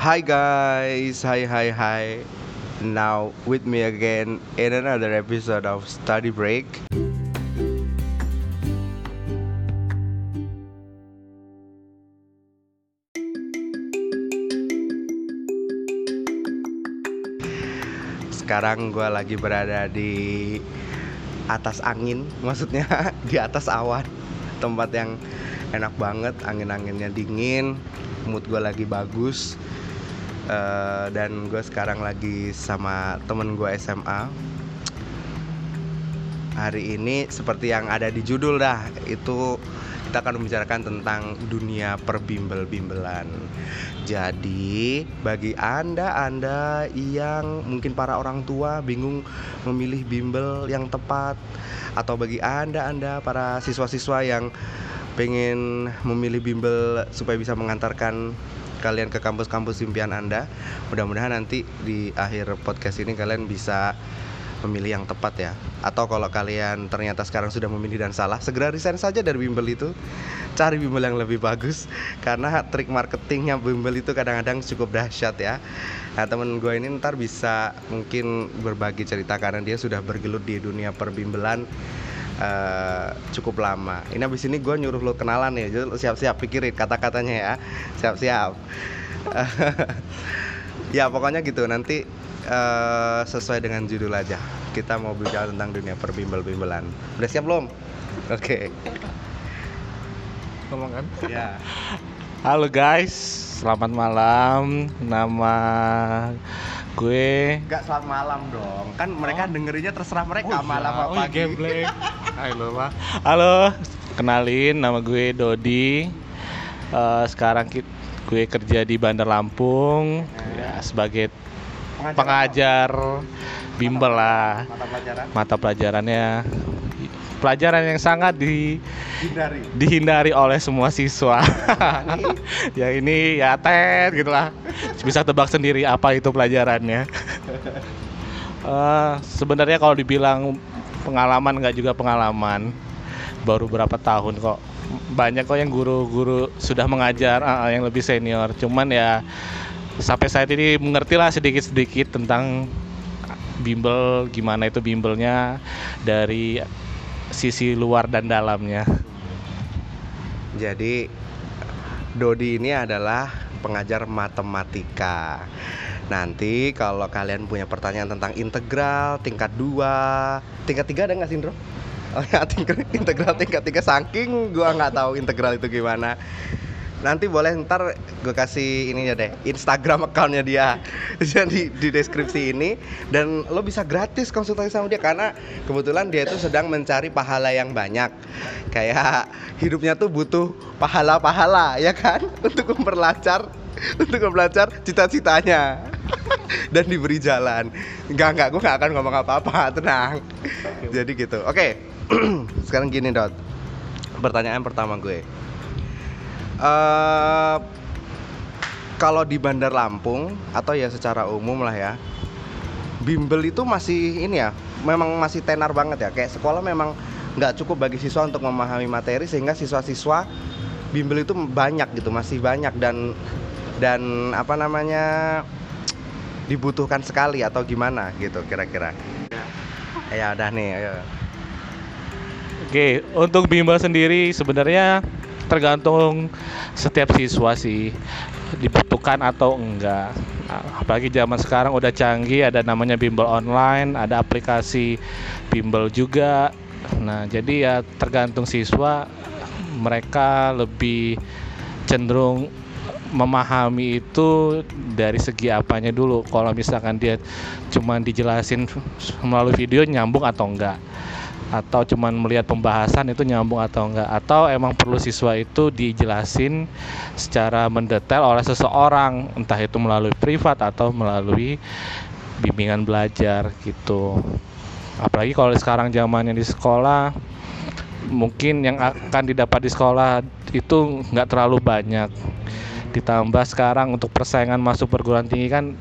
Hi guys, hi hi hi. Now with me again in another episode of Study Break. Sekarang gue lagi berada di atas angin, maksudnya di atas awan, tempat yang enak banget, angin-anginnya dingin, mood gue lagi bagus, Eh, dan gue sekarang lagi sama temen gue SMA. Hari ini seperti yang ada di judul dah, itu kita akan membicarakan tentang dunia perbimbel-bimbelan. Jadi, bagi Anda-anda yang mungkin para orang tua bingung memilih bimbel yang tepat atau bagi Anda-anda para siswa-siswa yang pengen memilih bimbel supaya bisa mengantarkan kalian ke kampus-kampus impian Anda. Mudah-mudahan nanti di akhir podcast ini kalian bisa memilih yang tepat ya. Atau kalau kalian ternyata sekarang sudah memilih dan salah, segera resign saja dari bimbel itu. Cari bimbel yang lebih bagus karena trik marketingnya bimbel itu kadang-kadang cukup dahsyat ya. Nah, temen gue ini ntar bisa mungkin berbagi cerita karena dia sudah bergelut di dunia perbimbelan uh, cukup lama. Ini abis ini gue nyuruh lo kenalan ya, jadi siap-siap pikirin kata-katanya ya, siap-siap. ya pokoknya gitu nanti uh, sesuai dengan judul aja. Kita mau bicara tentang dunia perbimbel-bimbelan. Udah siap belum? Oke. Okay. Ngomong kan? Ya. Halo guys, selamat malam. Nama gue Gak selamat malam dong. Kan mereka Oh. dengerinnya terserah mereka iya. malam apa Oh, iya, pagi. geblek. Halo, Pak. Halo, kenalin nama gue Dodi. Eh, sekarang ki- gue kerja di Bandar Lampung ya, sebagai Pengajar pengajar bimbel lah. Mata pelajaran Mata pelajarannya pelajaran yang sangat di hindari. dihindari oleh semua siswa. ya ini ya tet gitu lah. Bisa tebak sendiri apa itu pelajarannya. Eh, sebenarnya kalau dibilang pengalaman nggak juga pengalaman. Baru berapa tahun kok. Banyak kok yang guru-guru sudah mengajar ah, yang lebih senior. Cuman ya sampai saat ini mengertilah sedikit-sedikit tentang bimbel gimana itu bimbelnya dari sisi luar dan dalamnya. Jadi Dodi ini adalah pengajar matematika. Nanti kalau kalian punya pertanyaan tentang integral tingkat 2, tingkat 3 ada nggak sih, Indro? Oh ya, integral tingkat 3 saking gua nggak tahu integral itu gimana. Nanti boleh ntar gue kasih ini ya deh Instagram accountnya dia. Jadi di deskripsi ini. Dan lo bisa gratis konsultasi sama dia Karena kebetulan dia itu sedang mencari pahala yang banyak. Kayak hidupnya tuh butuh pahala-pahala ya kan? Untuk memperlancar Untuk memperlancar cita-citanya. Dan diberi jalan. Enggak, enggak, gue gak akan ngomong apa-apa Tenang. Jadi gitu. Oke. Sekarang gini Dot. Pertanyaan pertama gue eh kalau di Bandar Lampung atau ya secara umum lah ya bimbel itu masih ini ya memang masih tenar banget ya. Kayak sekolah memang nggak cukup bagi siswa untuk memahami materi sehingga siswa-siswa bimbel itu banyak gitu masih banyak. Dan dan apa namanya dibutuhkan sekali atau gimana gitu kira-kira. Ya udah nih ayo. Oke, untuk bimbel sendiri sebenarnya tergantung setiap siswa sih dibutuhkan atau enggak. Apalagi zaman sekarang udah canggih, ada namanya bimbel online, ada aplikasi bimbel juga. Nah, jadi ya tergantung siswa mereka lebih cenderung memahami itu dari segi apanya dulu. Kalau misalkan dia cuma dijelasin melalui video nyambung atau enggak atau cuman melihat pembahasan itu nyambung atau enggak? Atau emang perlu siswa itu dijelasin secara mendetail oleh seseorang entah itu melalui privat atau melalui bimbingan belajar gitu. Apalagi kalau sekarang zamannya di sekolah mungkin yang akan didapat di sekolah itu nggak terlalu banyak. Ditambah sekarang untuk persaingan masuk perguruan tinggi kan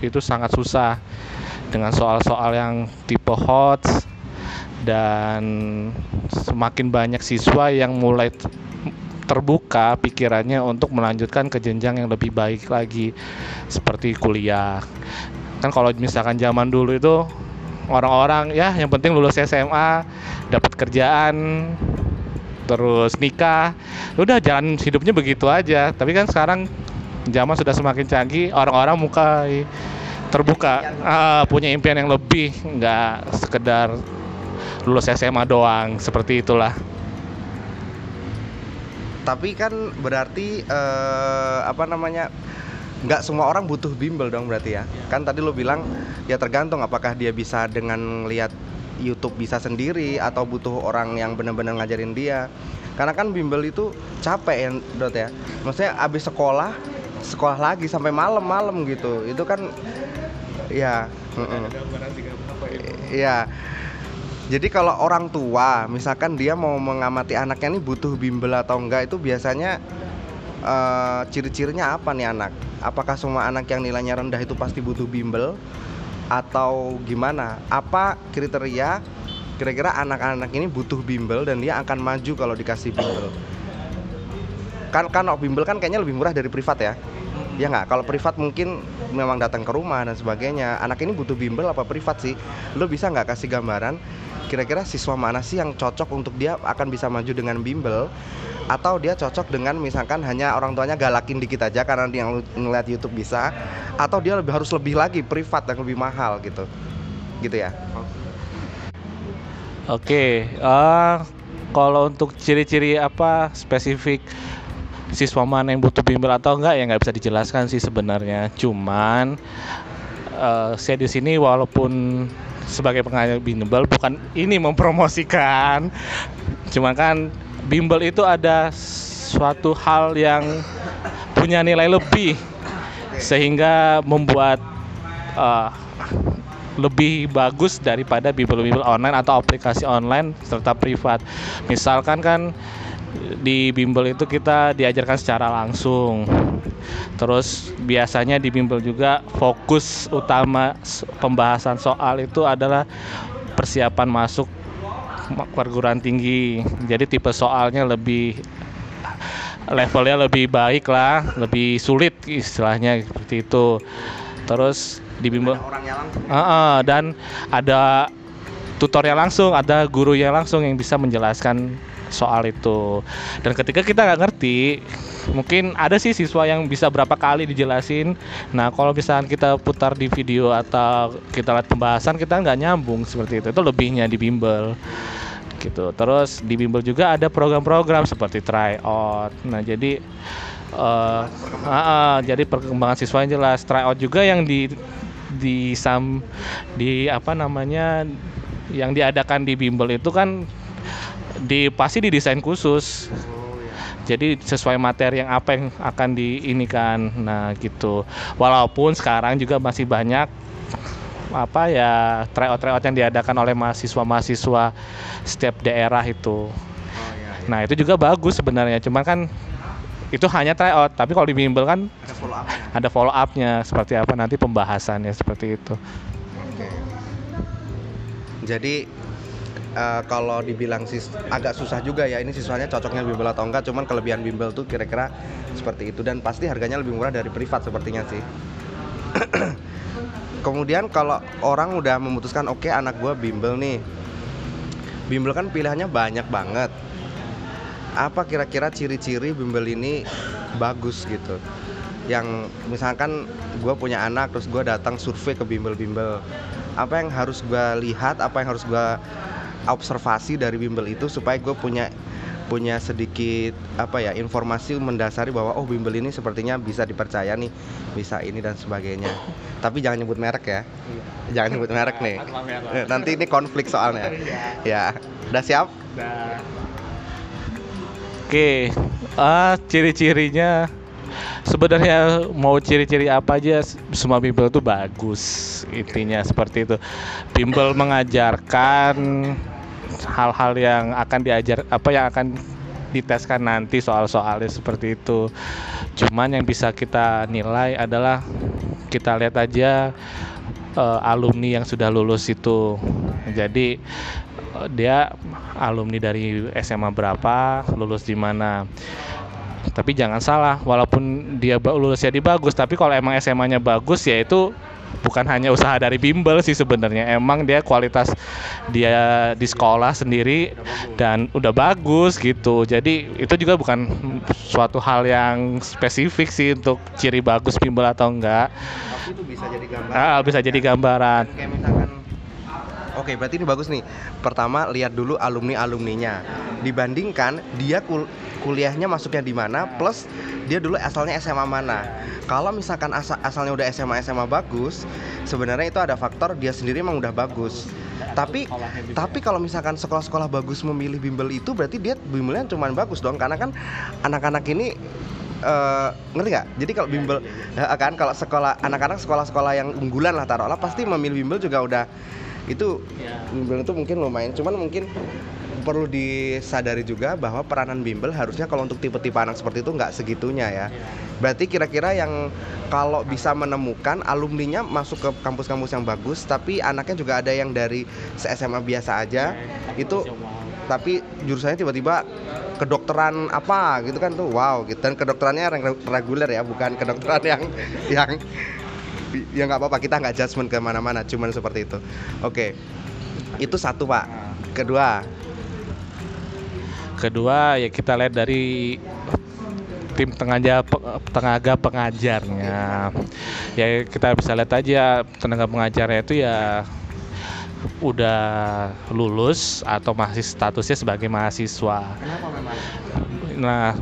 itu sangat susah dengan soal-soal yang tipe HOTS dan semakin banyak siswa yang mulai terbuka pikirannya untuk melanjutkan ke jenjang yang lebih baik lagi seperti kuliah. Kan kalau misalkan zaman dulu itu orang-orang ya yang penting lulus SMA dapat kerjaan terus nikah udah jalan hidupnya begitu aja. Tapi kan sekarang zaman sudah semakin canggih orang-orang mulai terbuka uh, punya impian yang lebih nggak sekedar lulus SMA doang seperti itulah tapi kan berarti uh, apa namanya nggak semua orang butuh bimbel dong berarti ya. ya. Kan tadi lo bilang ya tergantung apakah dia bisa dengan lihat YouTube bisa sendiri atau butuh orang yang benar-benar ngajarin dia. Karena kan bimbel itu capek ya, Dot ya. Maksudnya abis sekolah, sekolah lagi sampai malam-malam gitu. Itu kan ya, Iya. Jadi kalau orang tua, misalkan dia mau mengamati anaknya ini butuh bimbel atau enggak itu biasanya uh, ciri-cirinya apa nih anak? Apakah semua anak yang nilainya rendah itu pasti butuh bimbel atau gimana? Apa kriteria kira-kira anak-anak ini butuh bimbel dan dia akan maju kalau dikasih bimbel? Kan kan bimbel kan kayaknya lebih murah dari privat ya? Ya nggak? Kalau privat mungkin memang datang ke rumah dan sebagainya. Anak ini butuh bimbel apa privat sih? Lo bisa nggak kasih gambaran kira-kira siswa mana sih yang cocok untuk dia akan bisa maju dengan bimbel atau dia cocok dengan misalkan hanya orang tuanya galakin dikit aja karena dia ngeliat YouTube bisa atau dia lebih harus lebih lagi privat yang lebih mahal gitu gitu ya oke okay. uh, eh, kalau untuk ciri-ciri apa spesifik siswa mana yang butuh bimbel atau enggak ya nggak bisa dijelaskan sih sebenarnya cuman uh, saya di sini walaupun sebagai pengajar bimbel bukan ini mempromosikan cuma kan bimbel itu ada suatu hal yang punya nilai lebih sehingga membuat uh, lebih bagus daripada bimbel-bimbel online atau aplikasi online serta privat. Misalkan kan di bimbel itu kita diajarkan secara langsung. Terus biasanya di bimbel juga fokus utama pembahasan soal itu adalah persiapan masuk perguruan tinggi. Jadi tipe soalnya lebih levelnya lebih baik lah lebih sulit istilahnya seperti itu. Terus di bimbel uh, uh, dan ada tutorial langsung ada guru yang langsung yang bisa menjelaskan soal itu. Dan ketika kita nggak ngerti mungkin ada sih siswa yang bisa berapa kali dijelasin. Nah kalau misalnya kita putar di video atau kita lihat pembahasan kita nggak nyambung seperti itu. Itu lebihnya di bimbel gitu. Terus di bimbel juga ada program-program seperti tryout nah jadi uh, uh, uh, jadi perkembangan siswa yang jelas. Tryout juga yang di di sam di apa namanya yang diadakan di bimbel itu kan di pasti didesain khusus jadi sesuai materi yang apa yang akan diinikan nah gitu walaupun sekarang juga masih banyak apa ya tryout tryout yang diadakan oleh mahasiswa-mahasiswa setiap daerah itu. Oh, iya, iya. Nah itu juga bagus sebenarnya, cuman kan itu hanya tryout, tapi kalau di bimbel kan ada follow up-nya. Ada follow up-nya seperti apa nanti pembahasannya seperti itu. Oke. Jadi uh, kalau dibilang sis agak susah juga ya ini siswanya cocoknya bimbel atau enggak cuman kelebihan bimbel tuh kira-kira seperti itu. Dan pasti harganya lebih murah dari privat sepertinya sih. Kemudian kalau orang udah memutuskan oke okay, anak gue bimbel nih. Bimbel kan pilihannya banyak banget. Apa kira-kira ciri-ciri bimbel ini bagus gitu? Yang misalkan gue punya anak terus gue datang survei ke bimbel-bimbel. Apa yang harus gue lihat apa yang harus gue observasi dari bimbel itu supaya gue punya punya sedikit apa ya informasi mendasari bahwa oh bimbel ini sepertinya bisa dipercaya nih bisa ini dan sebagainya. Tapi jangan nyebut merek ya. Iya. jangan nyebut merek nih. Nanti ini konflik soalnya. Iya. ya udah siap? Udah. oke. Ah ciri-cirinya sebenarnya mau ciri-ciri apa aja semua bimbel itu bagus intinya seperti itu. Bimbel mengajarkan hal-hal yang akan diajar apa yang akan diteskan nanti soal-soalnya seperti itu. Cuman yang bisa kita nilai adalah kita lihat aja uh, alumni yang sudah lulus itu. Jadi uh, dia alumni dari SMA berapa, lulus di mana. tapi jangan salah walaupun dia lulusnya di bagus tapi kalau emang SMA-nya bagus ya itu bukan hanya usaha dari bimbel sih sebenarnya. Emang dia kualitas dia di sekolah sendiri dan udah bagus gitu. Jadi itu juga bukan suatu hal yang spesifik sih untuk ciri bagus bimbel atau enggak. Tapi itu bisa jadi gambaran. Ah, bisa jadi gambaran. Kayak misalkan Oke, berarti ini bagus nih. Pertama, lihat dulu alumni-alumninya. Dibandingkan dia kul kuliahnya masuknya di mana plus dia dulu asalnya SMA mana. Kalau misalkan asa asalnya udah SMA SMA bagus, sebenarnya itu ada faktor dia sendiri emang udah bagus. Tapi tapi kalau misalkan sekolah-sekolah bagus memilih bimbel itu berarti dia bimbelnya cuma bagus dong karena kan anak-anak ini eh, ngerti nggak? Jadi kalau bimbel ya kan kalau sekolah anak-anak sekolah-sekolah yang unggulan lah taruhlah pasti memilih bimbel juga udah itu bimbel itu mungkin lumayan. Cuman mungkin perlu disadari juga bahwa peranan bimbel harusnya kalau untuk tipe-tipe anak seperti itu nggak segitunya ya. Berarti kira-kira yang kalau bisa menemukan alumninya masuk ke kampus-kampus yang bagus, tapi anaknya juga ada yang dari SMA biasa aja, itu tapi jurusannya tiba-tiba kedokteran apa gitu kan tuh wow gitu. Dan kedokterannya reg- reguler ya bukan kedokteran yang yang ya nggak apa-apa kita nggak judgement ke mana-mana cuman seperti itu. Oke itu satu pak. Kedua. Kedua ya kita lihat dari tim tenaga tenaga pengajarnya. Ya kita bisa lihat aja tenaga pengajarnya itu ya udah lulus atau masih statusnya sebagai mahasiswa. Kenapa memang? Nah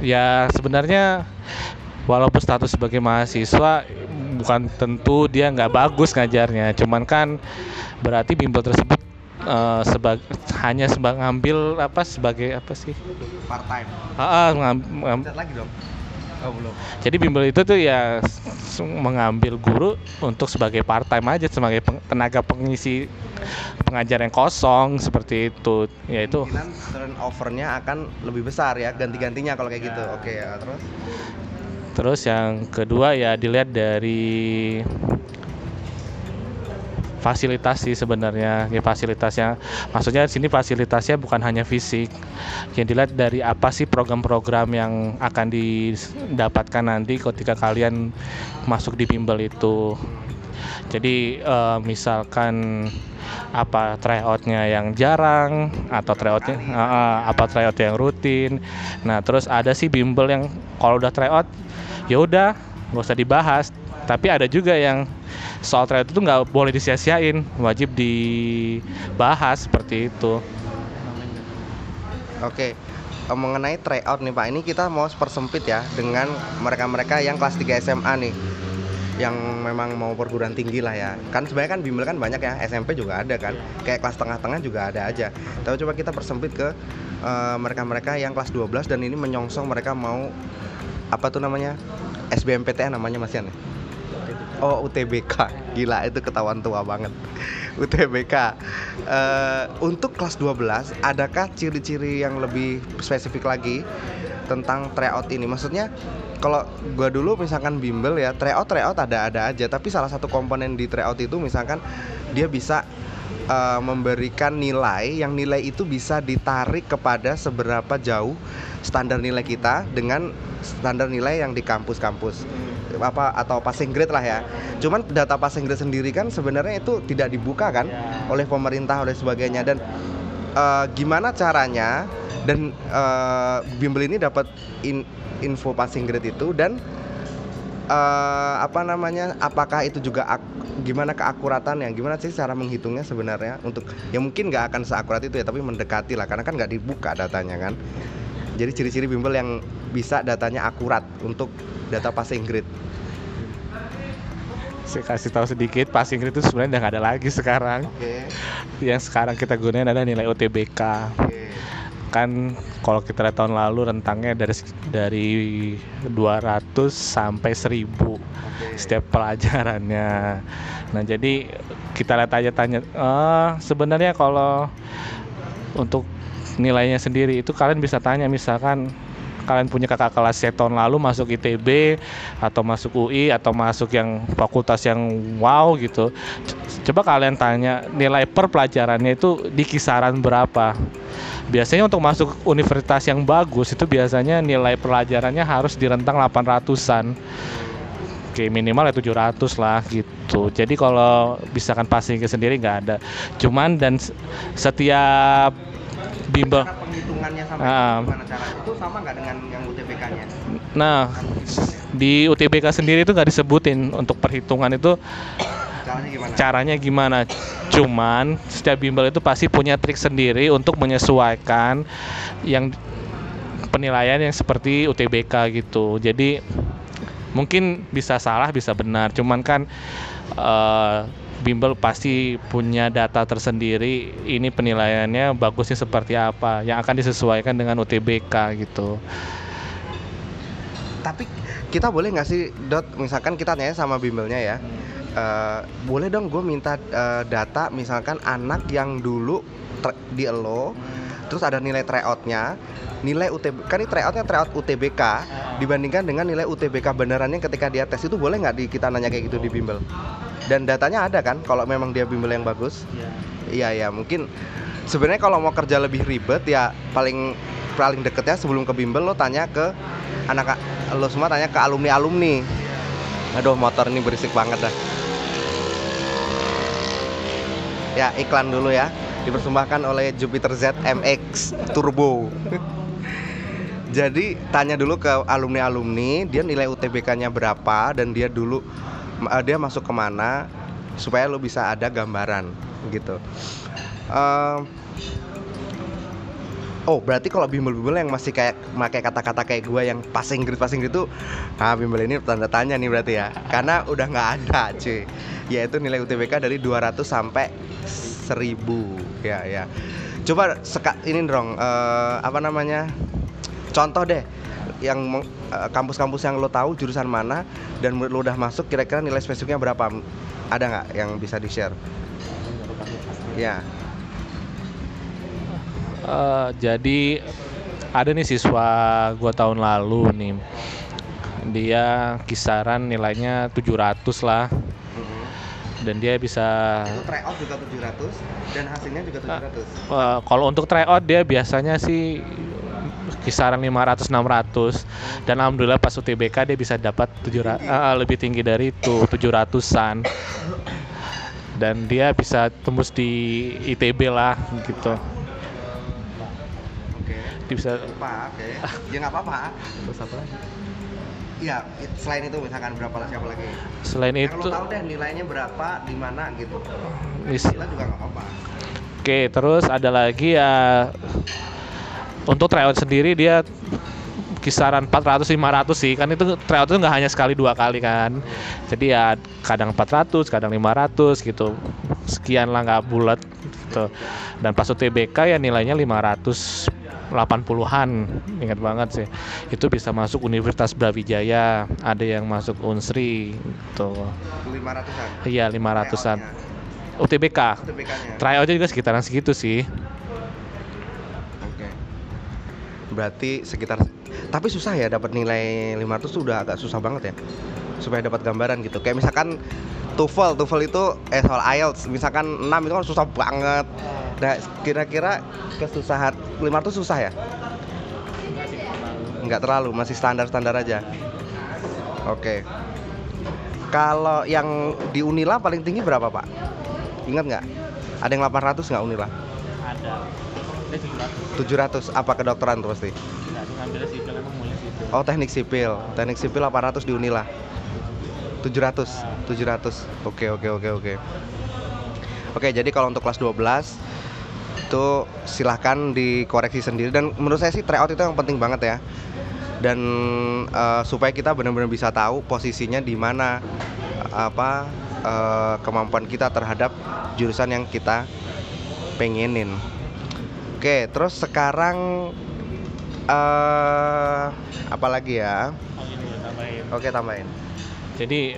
ya sebenarnya walaupun status sebagai mahasiswa bukan tentu dia nggak bagus ngajarnya. Cuman kan berarti bimbel tersebut eh, sebag- hanya sebagai ngambil apa sebagai apa sih? Part time. Ah, ngam- Lihat lagi dong. Oh belum. Jadi bimbel itu tuh ya mengambil guru untuk sebagai part time aja sebagai peng- tenaga pengisi pengajar yang kosong seperti itu. Yaitu turnovernya akan lebih besar ya ganti-gantinya kalau kayak gitu. Oke ya terus terus yang kedua ya dilihat dari fasilitas sih sebenarnya. Ya fasilitasnya. Maksudnya di sini fasilitasnya bukan hanya fisik. Yang dilihat dari apa sih program-program yang akan didapatkan nanti ketika kalian masuk di bimbel itu. Jadi eh, misalkan apa tryoutnya yang jarang atau tryoutnya eh, apa tryout yang rutin. Nah terus ada sih bimbel yang kalau udah tryout ya udah nggak usah dibahas. Tapi ada juga yang soal tryout itu nggak boleh disia-siain wajib dibahas seperti itu. Oke, eh, mengenai tryout nih Pak, ini kita mau persempit ya dengan mereka-mereka yang kelas 3 SMA nih yang memang mau perguruan tinggi lah ya. Kan sebenarnya kan bimbel kan banyak ya SMP juga ada kan kayak kelas tengah-tengah juga ada aja. Tapi coba kita persempit ke eh, mereka-mereka yang kelas 12 dan ini menyongsong mereka mau apa tuh namanya SBMPTN namanya Mas Yan ya? Oh UTBK, gila itu ketahuan tua banget. UTBK. Eh, untuk kelas 12, adakah ciri-ciri yang lebih spesifik lagi tentang tryout ini? Maksudnya kalau gua dulu misalkan bimbel ya tryout tryout ada-ada aja, tapi salah satu komponen di tryout itu misalkan dia bisa eh, memberikan nilai yang nilai itu bisa ditarik kepada seberapa jauh standar nilai kita dengan standar nilai yang di kampus-kampus. Apa atau passing grade lah ya. Cuman data passing grade sendiri kan sebenarnya itu tidak dibuka kan oleh pemerintah oleh sebagainya. Dan eh, gimana caranya? Dan eh, bimbel ini dapat in- info passing grade itu dan eh, apa namanya apakah itu juga ak- gimana keakuratan yang gimana sih cara menghitungnya sebenarnya? Untuk ya mungkin nggak akan seakurat itu ya tapi mendekati lah karena kan nggak dibuka datanya kan. Jadi ciri-ciri bimbel yang bisa datanya akurat untuk data passing grade saya kasih tahu sedikit passing grade itu sebenarnya udah nggak ada lagi sekarang. Oke. Yang sekarang kita gunain adalah nilai UTBK oke kan kalau kita lihat tahun lalu rentangnya dari dari 200 sampai 1000 oke setiap pelajarannya. Nah, jadi kita lihat aja tanya eh sebenarnya kalau untuk nilainya sendiri itu kalian bisa tanya misalkan kalian punya kakak kelas saya tahun lalu masuk ITB atau masuk UI atau masuk yang fakultas yang wow gitu coba kalian tanya nilai per pelajarannya itu di kisaran berapa biasanya untuk masuk universitas yang bagus itu biasanya nilai pelajarannya harus di rentang 800-an Oke minimal ya 700 lah gitu. Jadi kalau misalkan passing ke sendiri nggak ada. Cuman dan setiap bimbel. Cara penghitungannya sampai Ah. gimana cara? Itu sama nggak dengan yang UTBK-nya? Nah di UTBK sendiri itu nggak disebutin untuk perhitungan itu Caranya gimana? caranya gimana. Cuman setiap bimbel itu pasti punya trik sendiri untuk menyesuaikan yang penilaian yang seperti UTBK gitu. Jadi mungkin bisa salah bisa benar. Cuman kan eh, bimbel pasti punya data tersendiri. Ini penilaiannya bagusnya seperti apa yang akan disesuaikan dengan UTBK gitu. Tapi kita boleh nggak sih dot misalkan kita tanya sama bimbelnya ya Eh, boleh dong gue minta eh, data misalkan anak yang dulu di elo terus ada nilai tryoutnya. Nilai UTB kan ini tryoutnya tryout UTBK dibandingkan dengan nilai UTBK benerannya ketika dia tes itu boleh nggak di kita nanya kayak gitu di bimbel? Dan datanya ada kan kalau memang dia bimbel yang bagus? Iya. Ya mungkin sebenarnya kalau mau kerja lebih ribet ya paling paling deketnya sebelum ke bimbel lo tanya ke anak lo semua tanya ke alumni alumni aduh motor ini berisik banget dah. Ya iklan dulu ya dipersembahkan oleh Jupiter Z MX Turbo. Jadi tanya dulu ke alumni alumni dia nilai UTBK-nya berapa dan dia dulu eh, dia masuk ke mana supaya lo bisa ada gambaran gitu. Em, Oh berarti kalau bimbel-bimbel yang masih kayak pakai kata-kata kayak gua yang passing grade passing grade itu Nah bimbel ini tanda tanya nih berarti ya. Karena udah nggak ada cuy. Yaitu nilai UTBK dari 200 sampai 1000 Ya ya. Coba seka, ini dong eh, Apa namanya? Contoh deh yang eh, kampus-kampus yang lo tahu jurusan mana dan lo udah masuk kira-kira nilai spesifiknya berapa? Ada nggak yang bisa di share ya. Eh, jadi ada nih siswa gua tahun lalu nih. Dia kisaran nilainya 700 lah dan dia bisa itu tryout juga 700 dan hasilnya juga 700 eh, kalau untuk tryout dia biasanya sih kisaran 500 600 dan alhamdulillah pas UTBK dia bisa dapat 700 eh, lebih tinggi dari itu 700-an. Dan dia bisa tembus di ITB lah gitu. oke Dia bisa lupa oke ya nggak apa-apa terus apa lagi? It- selain itu misalkan berapa lah siapa lagi? Selain Yang itu lo tahu deh nilainya berapa, di mana gitu. mis- Kita juga nggak apa-apa. Oke, terus ada lagi ya untuk tryout sendiri dia kisaran 400 500 sih. Kan itu tryout itu nggak hanya sekali dua kali kan. Jadi ya kadang 400, kadang 500 gitu. Sekian lah nggak bulat gitu. Dan pas UTBK ya nilainya 500 80-an ingat banget sih itu bisa masuk Universitas Brawijaya ada yang masuk Unsri gitu 500-an. iya 500-an UTBK tryoutnya juga sekitaran segitu sih Oke. Berarti sekitar tapi susah ya dapat nilai 500 tuh udah agak susah banget ya. Supaya dapat gambaran gitu. Kayak misalkan TOEFL, TOEFL itu eh soal IELTS misalkan 6 itu kan susah banget. Nah, kira-kira kesusahan 500 susah ya? Enggak terlalu, masih standar-standar aja. Oke. Kalau yang di Unila paling tinggi berapa, Pak? Ingat nggak? Ada yang 800 nggak Unila? ada ini 700 700 apa kedokteran tuh pasti? Oh teknik sipil, teknik sipil 800 di Unila 700, 700 Oke oke oke oke. Oke jadi kalau untuk kelas 12 itu silahkan dikoreksi sendiri. Dan menurut saya sih tryout itu yang penting banget ya. Dan eh, supaya kita benar-benar bisa tahu posisinya di mana apa eh, kemampuan kita terhadap jurusan yang kita pengenin. Oke terus sekarang eh apa lagi ya? Oke tambahin jadi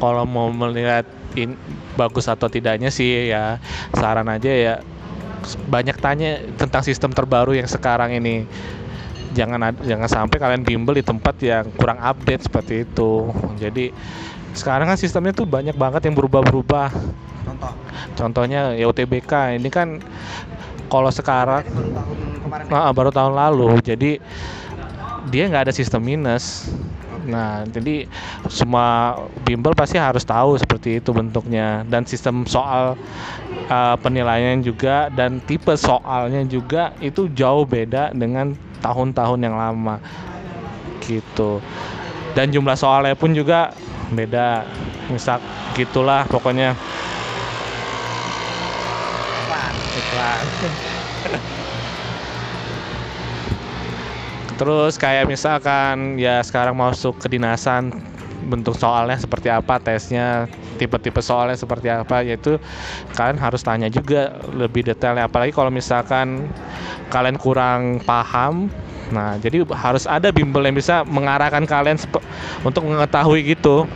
kalau mau melihat in, bagus atau tidaknya sih ya saran aja ya. Banyak tanya tentang sistem terbaru yang sekarang ini. Jangan jangan sampai kalian bimbel di tempat yang kurang update seperti itu. Jadi sekarang kan sistemnya tuh banyak banget yang berubah-berubah. Contoh? Contohnya ya UTBK ini kan kalau sekarang baru tahun kemarin. Ya? Ah, baru tahun lalu. Jadi dia nggak ada sistem minus nah jadi semua bimbel pasti harus tahu seperti itu bentuknya. Dan sistem soal uh, penilaian juga dan tipe soalnya juga itu jauh beda dengan tahun-tahun yang lama. Gitu. Dan jumlah soalnya pun juga beda. Misal gitulah pokoknya. Apaan? terus kayak misalkan ya sekarang masuk kedinasan bentuk soalnya seperti apa tesnya tipe-tipe soalnya seperti apa yaitu kalian harus tanya juga lebih detailnya apalagi kalau misalkan kalian kurang paham nah jadi harus ada bimbel yang bisa mengarahkan kalian untuk mengetahui gitu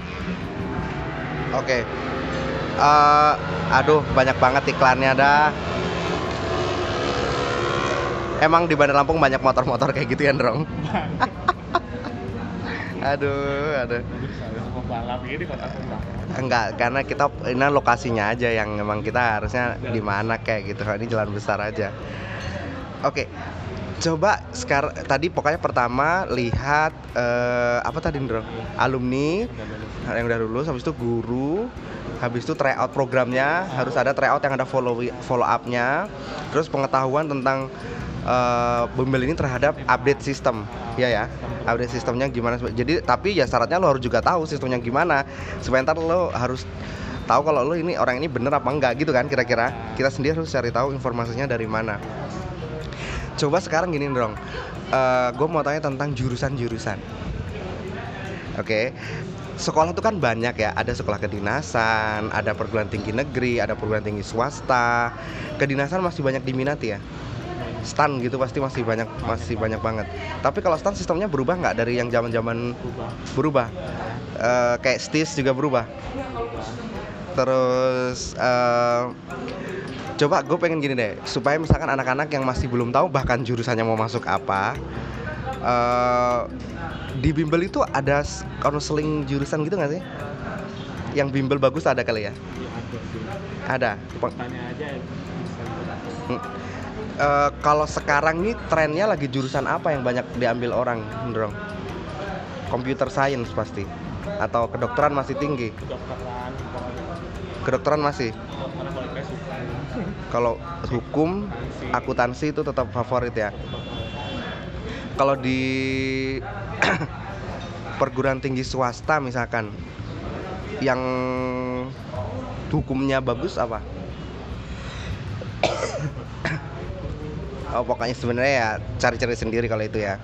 Oke. Eh, aduh, banyak banget iklannya dah. Emang di Bandar Lampung banyak motor-motor kayak gitu ya, Drong? aduh, aduh. Enggak, karena kita ini lokasinya aja yang memang kita harusnya di mana kayak gitu. Ini jalan besar aja. Oke. Coba sekarang tadi pokoknya pertama lihat eh, apa tadi, Drong? Alumni yang udah lulus habis itu guru habis itu tryout programnya harus ada tryout yang ada follow follow upnya terus pengetahuan tentang eh, bimbel ini terhadap update sistem. Ya ya update sistemnya gimana jadi tapi ya syaratnya lo harus juga tahu sistemnya gimana. Supaya ntar lo harus tahu kalau lo ini orang ini bener apa enggak gitu kan kira-kira. Kita sendiri harus cari tahu informasinya dari mana. Coba sekarang gini dong gue mau tanya tentang jurusan-jurusan. Oke, sekolah itu kan banyak ya. Ada sekolah kedinasan, ada perguruan tinggi negeri, ada perguruan tinggi swasta. Kedinasan masih banyak diminati ya. Stan gitu pasti masih banyak, masih banyak banget. Tapi kalau stan sistemnya berubah nggak dari yang zaman-zaman berubah? Eh, kayak STIS juga berubah. Terus eh, coba gue pengen gini deh, supaya misalkan anak-anak yang masih belum tahu bahkan jurusannya mau masuk apa, eh di bimbel itu ada konseling jurusan gitu nggak sih? Yang bimbel bagus ada kali ya? Ada. Peng- Hmm. Eh, kalau sekarang nih trennya lagi jurusan apa yang banyak diambil orang, Ndrong? Computer science pasti. Atau kedokteran masih tinggi? Kedokteran masih. Kalau hukum, akuntansi itu tetap favorit ya. Kalau di perguruan tinggi swasta misalkan yang hukumnya bagus apa? oh pokoknya sebenarnya ya cari-cari sendiri kalau itu ya.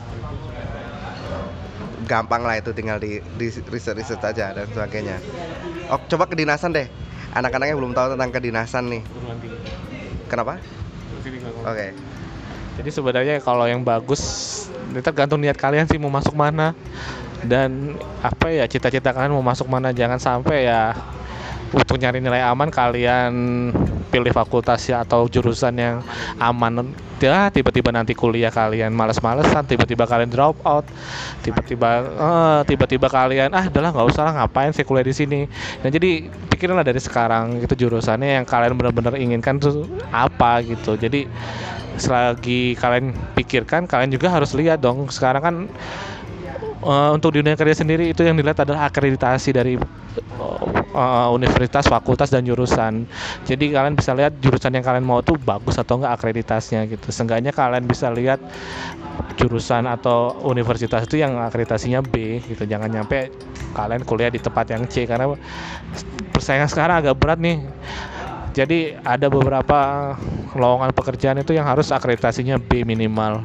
Gampang lah itu tinggal di, di riset-riset aja dan sebagainya. Oh coba kedinasan deh. Anak-anaknya belum tahu tentang kedinasan nih. Kenapa? Oke. Jadi sebenarnya kalau yang bagus itu tergantung niat kalian sih mau masuk mana dan apa ya cita-cita kalian mau masuk mana jangan sampai ya untuk nyari nilai aman kalian pilih fakultas ya atau jurusan yang aman. Ya tiba-tiba nanti kuliah kalian males-malesan tiba-tiba kalian drop out tiba-tiba eh, tiba-tiba kalian ah udahlah nggak usah lah ngapain sih kuliah di sini? Nah jadi pikirinlah dari sekarang itu jurusannya yang kalian benar-benar inginkan tuh apa gitu. Jadi selagi kalian pikirkan kalian juga harus lihat dong. Sekarang kan eh, untuk dunia kerja sendiri itu yang dilihat adalah akreditasi dari eh, universitas, fakultas dan jurusan. Jadi kalian bisa lihat jurusan yang kalian mau tuh bagus atau enggak akreditasinya gitu. Seenggaknya kalian bisa lihat jurusan atau universitas itu yang akreditasinya B gitu. Jangan nyampe kalian kuliah di tempat yang C karena persaingan sekarang agak berat nih. Jadi ada beberapa lowongan pekerjaan itu yang harus akreditasinya B minimal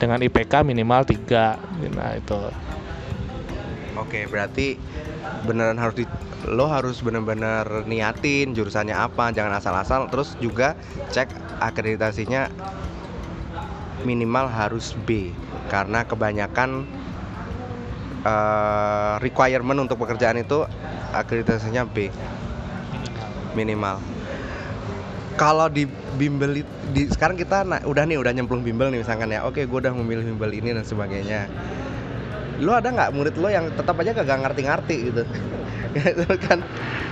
dengan IPK minimal 3 nah itu Oke, berarti beneran harus di lo harus bener-bener niatin jurusannya apa, jangan asal-asal. Terus juga cek akreditasinya minimal harus B karena kebanyakan eh, requirement untuk pekerjaan itu akreditasinya B minimal. kalau di bimbel di sekarang kita udah nih udah nyemplung bimbel nih misalkan ya oke gue udah memilih bimbel ini dan sebagainya lo ada nggak murid lo yang tetap aja kagak ngerti-ngerti gitu? Gitu kan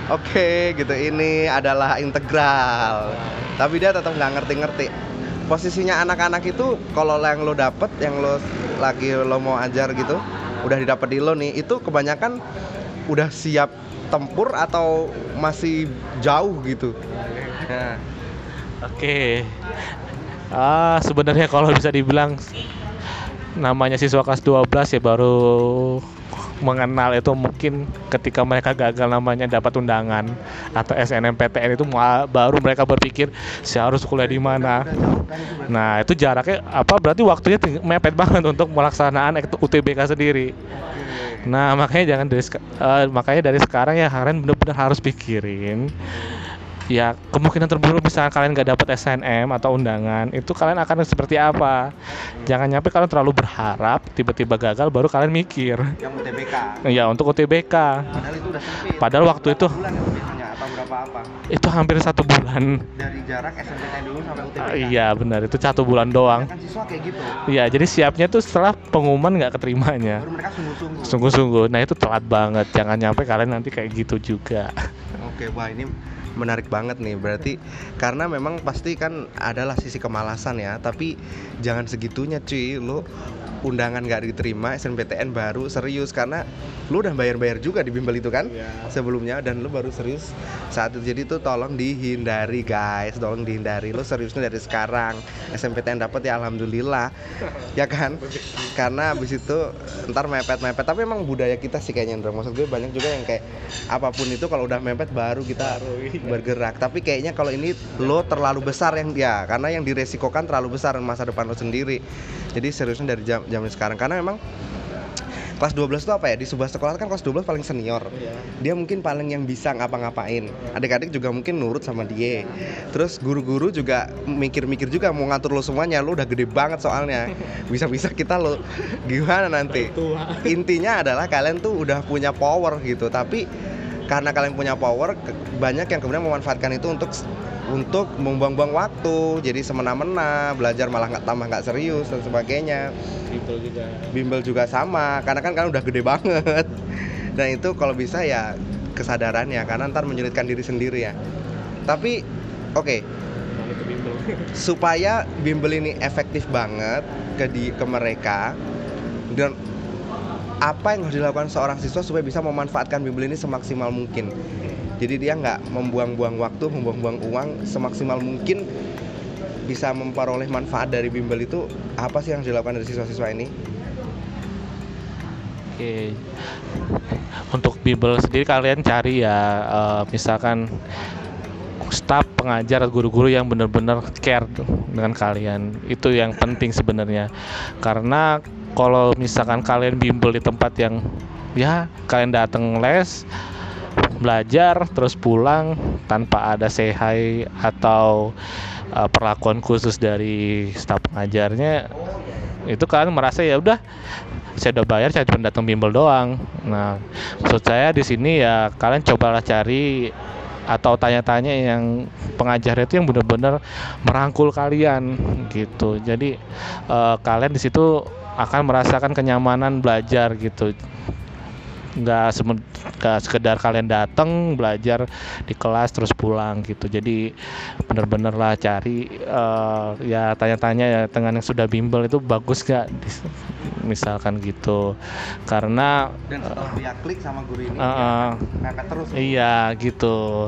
oke gitu ini adalah integral. Tapi dia tetap nggak ngerti-ngerti. Posisinya anak-anak itu kalau yang lo dapet yang lo lagi lo mau ajar gitu udah didapat di lo nih itu kebanyakan udah siap tempur atau masih jauh gitu? Nah, Oke. Ah, sebenarnya kalau bisa dibilang namanya siswa kelas 12 ya baru mengenal itu mungkin ketika mereka gagal namanya dapat undangan atau SNMPTN itu baru mereka berpikir saya harus kuliah di mana. Nah, itu jaraknya apa berarti waktunya mepet banget untuk melaksanaan ek- UTBK sendiri. Nah, makanya jangan dari eh, makanya dari sekarang ya kalian benar-benar harus pikirin ya kemungkinan terburuk misalnya kalian nggak dapat SNM atau undangan itu kalian akan seperti apa? Jangan nyampe kalian terlalu berharap tiba-tiba gagal baru kalian mikir. Yang UTBK. Ya untuk UTBK. Padahal itu udah sempit. Padahal waktu itu- bulan itu biasanya atau berapa apa? Itu hampir satu bulan. Dari jarak dulu sampai UTBK. Ah, iya benar. Itu satu bulan doang. Kan siswa kayak gitu. Iya jadi siapnya tuh setelah pengumuman nggak keterimanya. Baru mereka sungguh-sungguh. Sungguh-sungguh. Nah itu telat banget. Jangan nyampe kalian nanti kayak gitu juga. Oke, wah ini menarik banget nih. Berarti karena memang pasti kan adalah sisi kemalasan ya, tapi jangan segitunya cuy. Lu undangan nggak diterima SNPTN baru serius. Karena lu udah bayar-bayar juga di bimbel itu kan sebelumnya. Dan lu baru serius saat itu. Jadi tuh tolong dihindari guys. Tolong dihindari. Lu seriusnya dari sekarang. SNPTN dapat ya alhamdulillah. Ya kan? Karena abis itu ntar mepet-mepet. Tapi emang budaya kita sih kayaknya Indra maksud gue banyak juga yang kayak apa pun itu kalau udah mepet baru kita bergerak. Tapi kayaknya kalau ini lo terlalu besar yang ya karena yang diresikokan terlalu besar masa depan lo sendiri. Jadi seriusnya dari jam zaman sekarang. Karena memang kelas 12 itu apa ya? Di sebuah sekolah kan kelas 12 paling senior. Dia mungkin paling yang bisa ngapa-ngapain. Adik-adik juga mungkin nurut sama dia. Terus guru-guru juga mikir-mikir juga mau ngatur lo semuanya. Lo udah gede banget soalnya. Bisa-bisa kita lo gimana nanti? Intinya adalah kalian tuh udah punya power gitu. Tapi karena kalian punya power banyak yang kemudian memanfaatkan itu untuk untuk membuang-buang waktu jadi semena-mena belajar malah nggak tambah nggak serius dan sebagainya. Gitu juga. Bimbel juga sama karena kan kalian udah gede banget. Dan itu kalau bisa ya kesadarannya karena ntar menyulitkan diri sendiri ya. Tapi oke. Supaya bimbel ini efektif banget ke di ke mereka dan apa yang harus dilakukan seorang siswa supaya bisa memanfaatkan bimbel ini semaksimal mungkin jadi dia nggak membuang-buang waktu membuang-buang uang semaksimal mungkin bisa memperoleh manfaat dari bimbel itu apa sih yang harus dilakukan dari siswa-siswa ini Oke. Untuk Bimbel sendiri kalian cari ya eh, misalkan staf pengajar guru-guru yang benar-benar care dengan kalian. Itu yang penting sebenarnya. Karena kalau misalkan kalian bimbel di tempat yang ya kalian datang les belajar terus pulang tanpa ada hi atau eh, perlakuan khusus dari staf pengajarnya itu kalian merasa ya udah saya udah bayar saya cuma datang bimbel doang. Nah maksud saya di sini ya kalian cobalah cari atau tanya-tanya yang pengajar itu yang benar-benar merangkul kalian gitu. Jadi eh, kalian di situ akan merasakan kenyamanan belajar gitu. Nggak sekedar kalian datang belajar di kelas terus pulang gitu. Jadi bener-bener lah cari eh, ya tanya-tanya ya dengan yang sudah bimbel itu bagus gak misalkan gitu. Karena dan setelah dia klik sama guru ini Eh, eh, mepet terus. Iya gitu.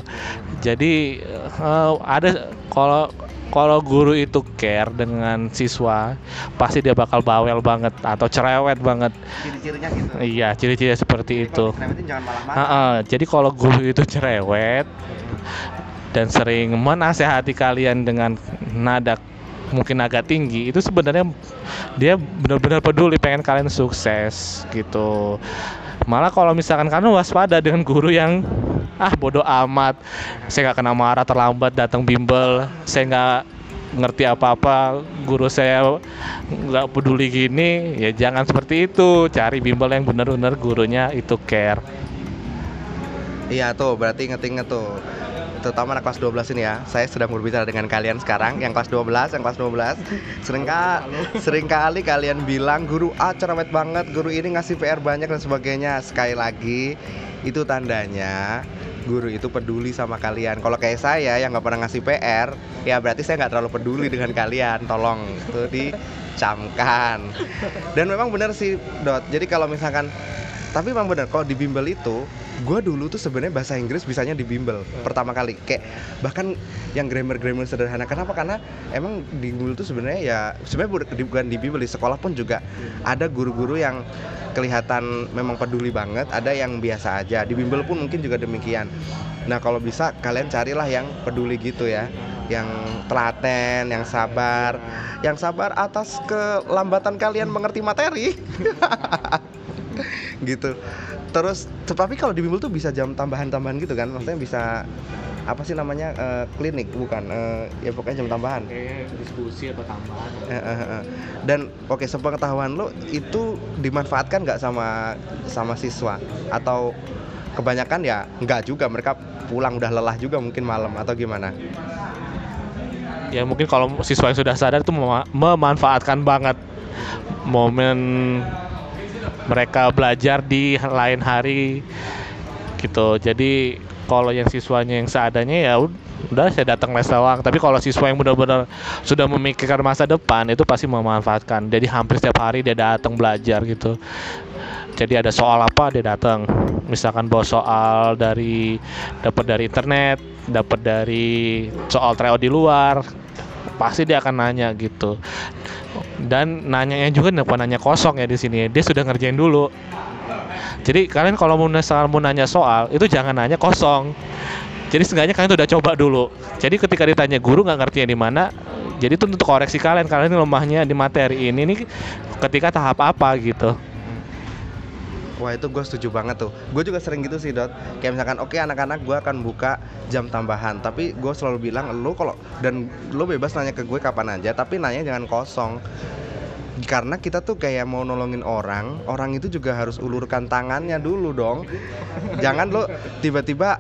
Jadi eh, ada kalau kalau guru itu care dengan siswa, pasti dia bakal bawel banget atau cerewet banget. ciri-cirinya gitu Iya, ciri-ciri seperti Jadi itu. jangan malah marah Heeh, jadi kalau guru itu cerewet dan sering menasehati kalian dengan nada mungkin agak tinggi, itu sebenarnya dia benar-benar peduli pengen kalian sukses gitu. Malah kalau misalkan kamu waspada dengan guru yang ah bodoh amat, saya nggak kena marah terlambat datang bimbel, saya nggak ngerti apa-apa, guru saya nggak peduli gini, ya jangan seperti itu. Cari bimbel yang benar-benar gurunya itu care. Iya tuh, berarti inget-inget tuh. Terutama anak kelas 12 ini ya. Saya sedang berbicara dengan kalian sekarang. Yang kelas 12 yang kelas 12 sering sering kali kalian bilang guru A cerewet banget. Guru ini ngasih PR banyak dan sebagainya. Sekali lagi itu tandanya guru itu peduli sama kalian. Kalau kayak saya yang nggak pernah ngasih PR ya berarti saya nggak terlalu peduli dengan kalian. Tolong itu dicamkan. Dan memang benar sih dot. Jadi kalau misalkan tapi memang benar kalau di bimbel itu gue dulu tuh sebenarnya bahasa Inggris bisanya di bimbel hmm. pertama kali. Kayak bahkan yang grammar grammar sederhana. Kenapa? Karena emang di bimbel tuh sebenarnya ya sebenarnya bukan di bimbel di sekolah pun juga ada guru-guru yang kelihatan memang peduli banget ada yang biasa aja. Di bimbel pun mungkin juga demikian. Nah kalau bisa kalian carilah yang peduli gitu ya. Yang telaten, yang sabar, yang sabar atas kelambatan kalian mengerti materi. gitu. Terus tapi kalau di bimbel tuh bisa jam tambahan-tambahan gitu kan? Maksudnya bisa apa sih namanya uh, klinik bukan? Uh, ya pokoknya jam tambahan. Kayak diskusi atau tambahan. Uh, uh, uh. dan oke okay, sepengetahuan lo itu dimanfaatkan nggak sama sama siswa? Atau kebanyakan ya nggak juga mereka pulang udah lelah juga mungkin malam atau gimana? Ya mungkin kalau siswa yang sudah sadar itu mem memanfaatkan banget momen mereka belajar di lain hari gitu. Jadi kalau yang siswanya yang seadanya ya udah saya datang les doang. Tapi kalau siswa yang benar-benar sudah memikirkan masa depan itu pasti memanfaatkan. Jadi hampir setiap hari dia datang belajar gitu. Jadi ada soal apa dia datang. Misalkan bawa soal dari dapat dari internet dapat dari soal tryout di luar pasti dia akan nanya gitu dan nanyanya juga bukan nanya kosong ya di sini. Dia sudah ngerjain dulu. Jadi kalian kalau mau nanya, mau nanya soal itu jangan nanya kosong. Jadi seenggaknya kalian tuh udah coba dulu. Jadi ketika ditanya guru nggak ngerti di mana? Jadi itu untuk koreksi kalian. Kalian lemahnya di materi ini nih ketika tahap apa gitu Wah itu gue setuju banget tuh. Gue juga sering gitu sih Dot. Kayak misalkan oke okay, anak-anak gue akan buka jam tambahan Tapi gue selalu bilang lo kalau Dan lo bebas nanya ke gue kapan aja Tapi nanya jangan kosong. Karena kita tuh kayak mau nolongin orang, orang itu juga harus ulurkan tangannya dulu dong. Jangan lo tiba-tiba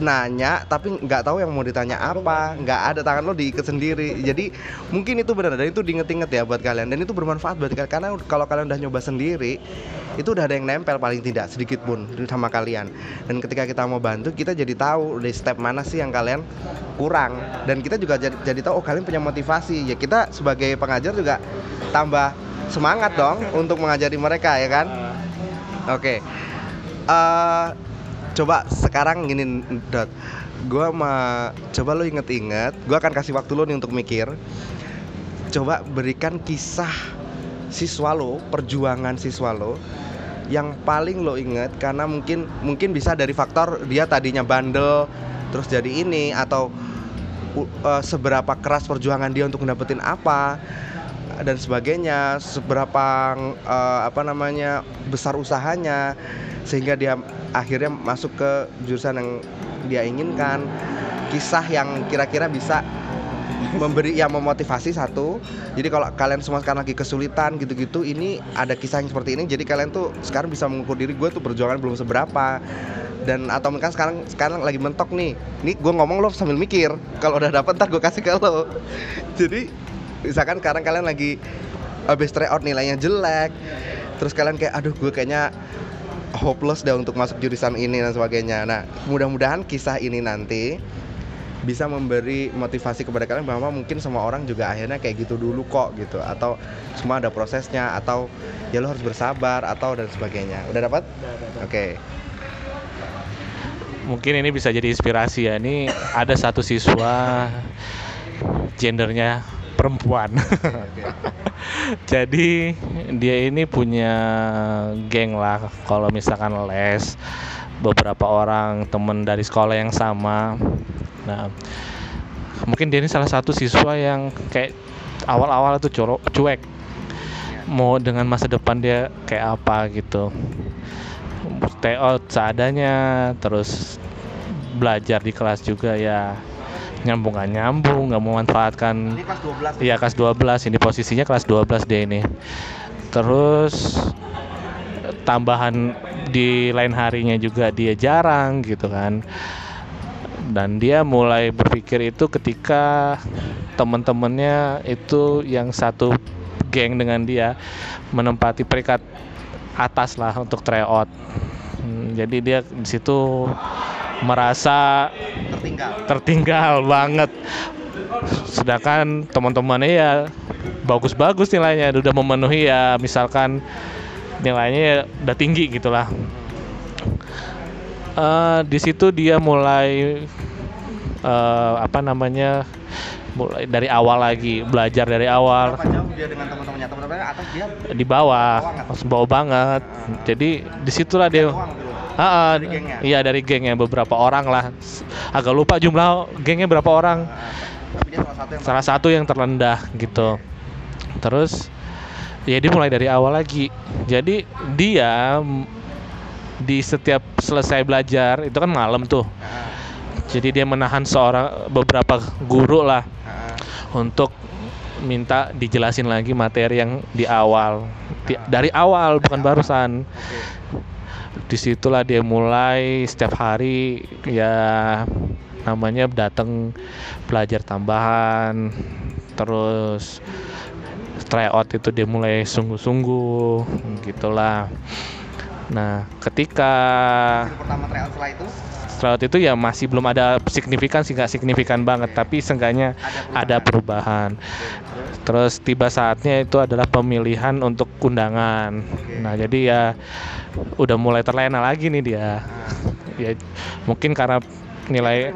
nanya tapi nggak tahu yang mau ditanya apa. Nggak ada tangan lo diikat sendiri. Jadi mungkin itu benar dan itu diinget-inget ya buat kalian. Dan itu bermanfaat buat kalian. Karena kalau kalian udah nyoba sendiri itu udah ada yang nempel paling tidak sedikit pun sama kalian. Dan ketika kita mau bantu kita jadi tahu di step mana sih yang kalian kurang. Dan kita juga jadi, jadi tahu oh kalian punya motivasi. Ya kita sebagai pengajar juga tambah semangat dong untuk mengajari mereka ya kan? Oke. Okay. uh, eh, coba sekarang gini dot. Gue mau coba lo inget-inget gue akan kasih waktu lo nih untuk mikir. Coba berikan kisah siswa lo perjuangan siswa lo yang paling lo inget karena mungkin mungkin bisa dari faktor dia tadinya bandel terus jadi ini atau uh, seberapa keras perjuangan dia untuk mendapatkan apa dan sebagainya seberapa uh, apa namanya besar usahanya sehingga dia akhirnya masuk ke jurusan yang dia inginkan. Kisah yang kira-kira bisa memberi yang memotivasi satu. Jadi kalau kalian semua sekarang lagi kesulitan gitu-gitu ini ada kisah yang seperti ini jadi kalian tuh sekarang bisa mengukur diri gue tuh perjuangan belum seberapa. Dan atau mungkin sekarang sekarang lagi mentok nih nih gue ngomong lo sambil mikir kalau udah dapet ntar gue kasih ke lo. Jadi misalkan sekarang kalian lagi habis tryout nilainya jelek terus kalian kayak aduh gue kayaknya hopeless deh untuk masuk jurusan ini dan sebagainya. Nah, mudah-mudahan kisah ini nanti bisa memberi motivasi kepada kalian bahwa mungkin semua orang juga akhirnya kayak gitu dulu kok gitu atau semua ada prosesnya atau ya lo harus bersabar atau dan sebagainya. Udah dapat? Oke. Okay. Mungkin ini bisa jadi inspirasi ya. Ini ada satu siswa gendernya perempuan. Jadi dia ini punya geng lah kalau misalkan les beberapa orang temen dari sekolah yang sama. Nah, mungkin dia ini salah satu siswa yang kayak awal-awal itu corok cuek. Mau dengan masa depan dia kayak apa gitu. Stay out seadanya terus belajar di kelas juga ya. Nyambung gak nyambung nggak memanfaatkan. Ini kelas 12 iya kelas 12 ini posisinya kelas 12 deh ini terus tambahan di lain harinya juga dia jarang gitu kan. Dan dia mulai berpikir itu ketika teman-temannya itu yang satu geng dengan dia menempati peringkat atas lah untuk tryout. Hmm, jadi dia di situ merasa tertinggal. tertinggal banget. Sedangkan teman-temannya ya bagus-bagus nilainya udah memenuhi ya. Misalkan nilainya ya udah tinggi gitulah. Eh, di situ dia mulai eh, apa namanya mulai dari awal lagi belajar dari awal. Berapa jauh dia dengan teman-temannya? Teman-temannya atas dia? Di bawah langsung bawah banget. Jadi di situlah dia Ah, ah, Dari gengnya? iya dari gengnya. Beberapa orang lah. Agak lupa jumlah gengnya berapa orang. Tapi dia salah satu yang salah satu yang terendah gitu. Terus ya dia mulai dari awal lagi. Jadi dia di setiap selesai belajar itu kan malam tuh. Jadi dia menahan seorang beberapa guru lah nah, untuk minta dijelasin lagi materi yang di awal. Di- dari awal bukan barusan. Di situlah dia mulai setiap hari ya namanya datang belajar tambahan. Terus tryout itu dia mulai sungguh-sungguh gitulah nah ketika pertama tryout setelah itu tryout itu ya masih belum ada signifikan sih nggak signifikan banget tapi seenggaknya ada perubahan Oke, terus Terus tiba saatnya itu adalah pemilihan untuk undangan. Oke. Nah, jadi ya udah mulai terlena lagi nih dia. nah, Ya mungkin karena nilai.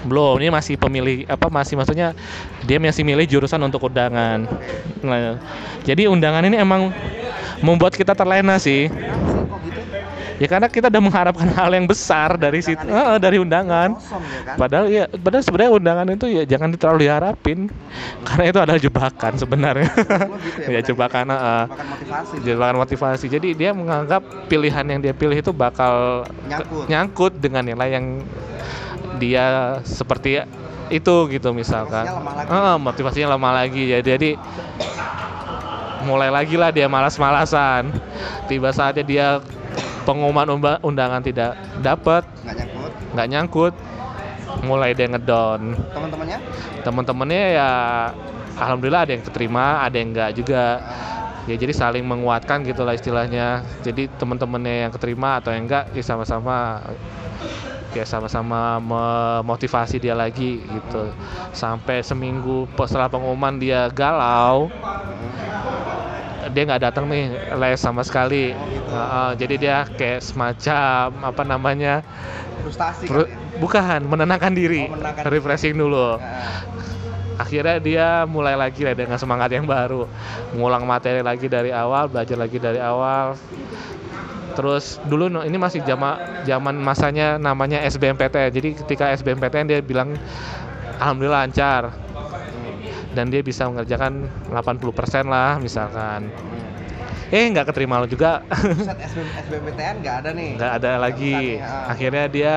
Belum ini masih pemilih apa masih maksudnya dia masih milih jurusan untuk undangan. Nah, jadi undangan ini emang membuat kita terlena sih. Ya karena kita udah mengharapkan hal yang besar dari situ, Undangan eh, dari undangan. kosong ya kan Padahal ya, padahal sebenarnya undangan itu ya jangan terlalu diharapin, karena itu adalah jebakan sebenarnya. Lo gitu ya jebakan, heeh. jebakan motivasi jebakan motivasi. Jadi dia menganggap pilihan yang dia pilih itu bakal Nyangkut. nyangkut dengan nilai yang dia seperti itu gitu misalkan. Motivasinya lemah lagi. Heeh, motivasinya lemah lagi ya. Jadi mulai lagi lah dia malas-malasan. Tiba saatnya dia pengumuman undangan tidak dapat, nggak nyangkut nggak nyangkut, mulai dia ngedown. teman-temannya Teman-temannya ya alhamdulillah ada yang keterima, ada yang enggak juga. Ya jadi saling menguatkan gitulah istilahnya. Jadi teman-temannya yang keterima atau yang enggak ya sama-sama ya sama-sama memotivasi dia lagi gitu. Sampai seminggu setelah pengumuman dia galau, dia nggak datang nih les sama sekali. Heeh, jadi dia kayak semacam apa namanya? frustasi Fru- kali ya? bukan menenangkan diri, Oh, menenangkan diri. refreshing dulu. Nah, Akhirnya dia mulai lagi lah dengan semangat yang baru, ngulang materi lagi dari awal, belajar lagi dari awal. Terus dulu ini masih zaman zaman masanya namanya SBMPTN. Jadi ketika SBMPTN dia bilang alhamdulillah lancar dan dia bisa mengerjakan 80% lah misalkan. Eh nggak keterima lo juga, Set SBM, SBMPTN nggak ada nih nggak ada lagi. Ah. Akhirnya dia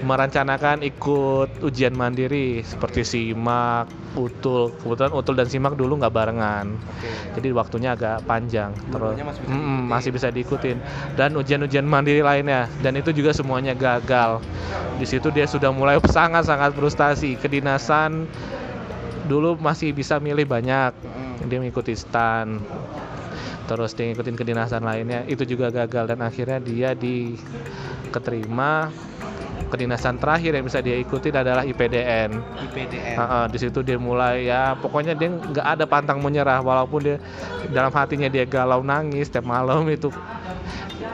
merencanakan ikut ujian mandiri seperti simak, utul. Kebetulan utul dan simak dulu nggak barengan. Oke. Jadi waktunya agak panjang. Terus masih bisa masih bisa diikutin. Dan ujian-ujian mandiri lainnya dan itu juga semuanya gagal. Di situ dia sudah mulai sangat-sangat frustasi. Kedinasan dulu masih bisa milih banyak. Dia mengikuti stan. Terus dia ngikutin kedinasan lainnya. Itu juga gagal dan akhirnya dia diketerima. Kedinasan terakhir yang bisa dia ikutin adalah IPDN. IPDN Heeh, di situ dia mulai ya pokoknya dia nggak ada pantang menyerah walaupun dia dalam hatinya dia galau nangis setiap malam itu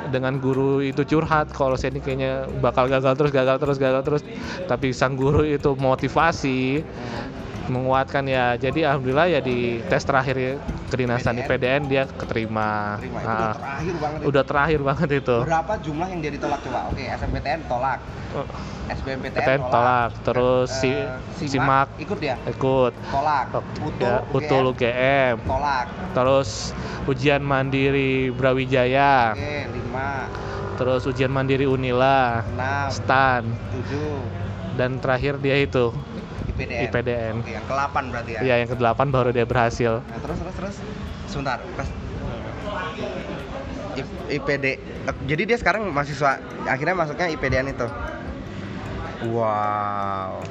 dengan guru itu curhat kalau saya ini kayaknya bakal gagal terus gagal terus gagal terus. Tapi sang guru itu motivasi menguatkan ya. Jadi alhamdulillah ya di tes terakhir ya, kedinasan IPDN. IPDN dia keterima. Terima, itu Ah, udah terakhir banget itu. udah terakhir banget itu. Berapa jumlah yang dia ditolak coba? Oke SMPTN tolak. Oh, SBMPTN PTN tolak. terus si Eh, simak ikut dia? ikut. Tolak. Oh, utul ya, utul UGM tolak. Terus ujian mandiri Brawijaya. Oke lima. Terus ujian mandiri Unila. Enam. Stan. Tujuh. Dan terakhir dia itu IPDN IPDN oke yang ke-8 berarti ya? Ya yang ke-8 baru dia berhasil. Nah, terus terus terus. Sebentar I- IPD. Jadi dia sekarang mahasiswa akhirnya masuknya IPDN itu. Wow.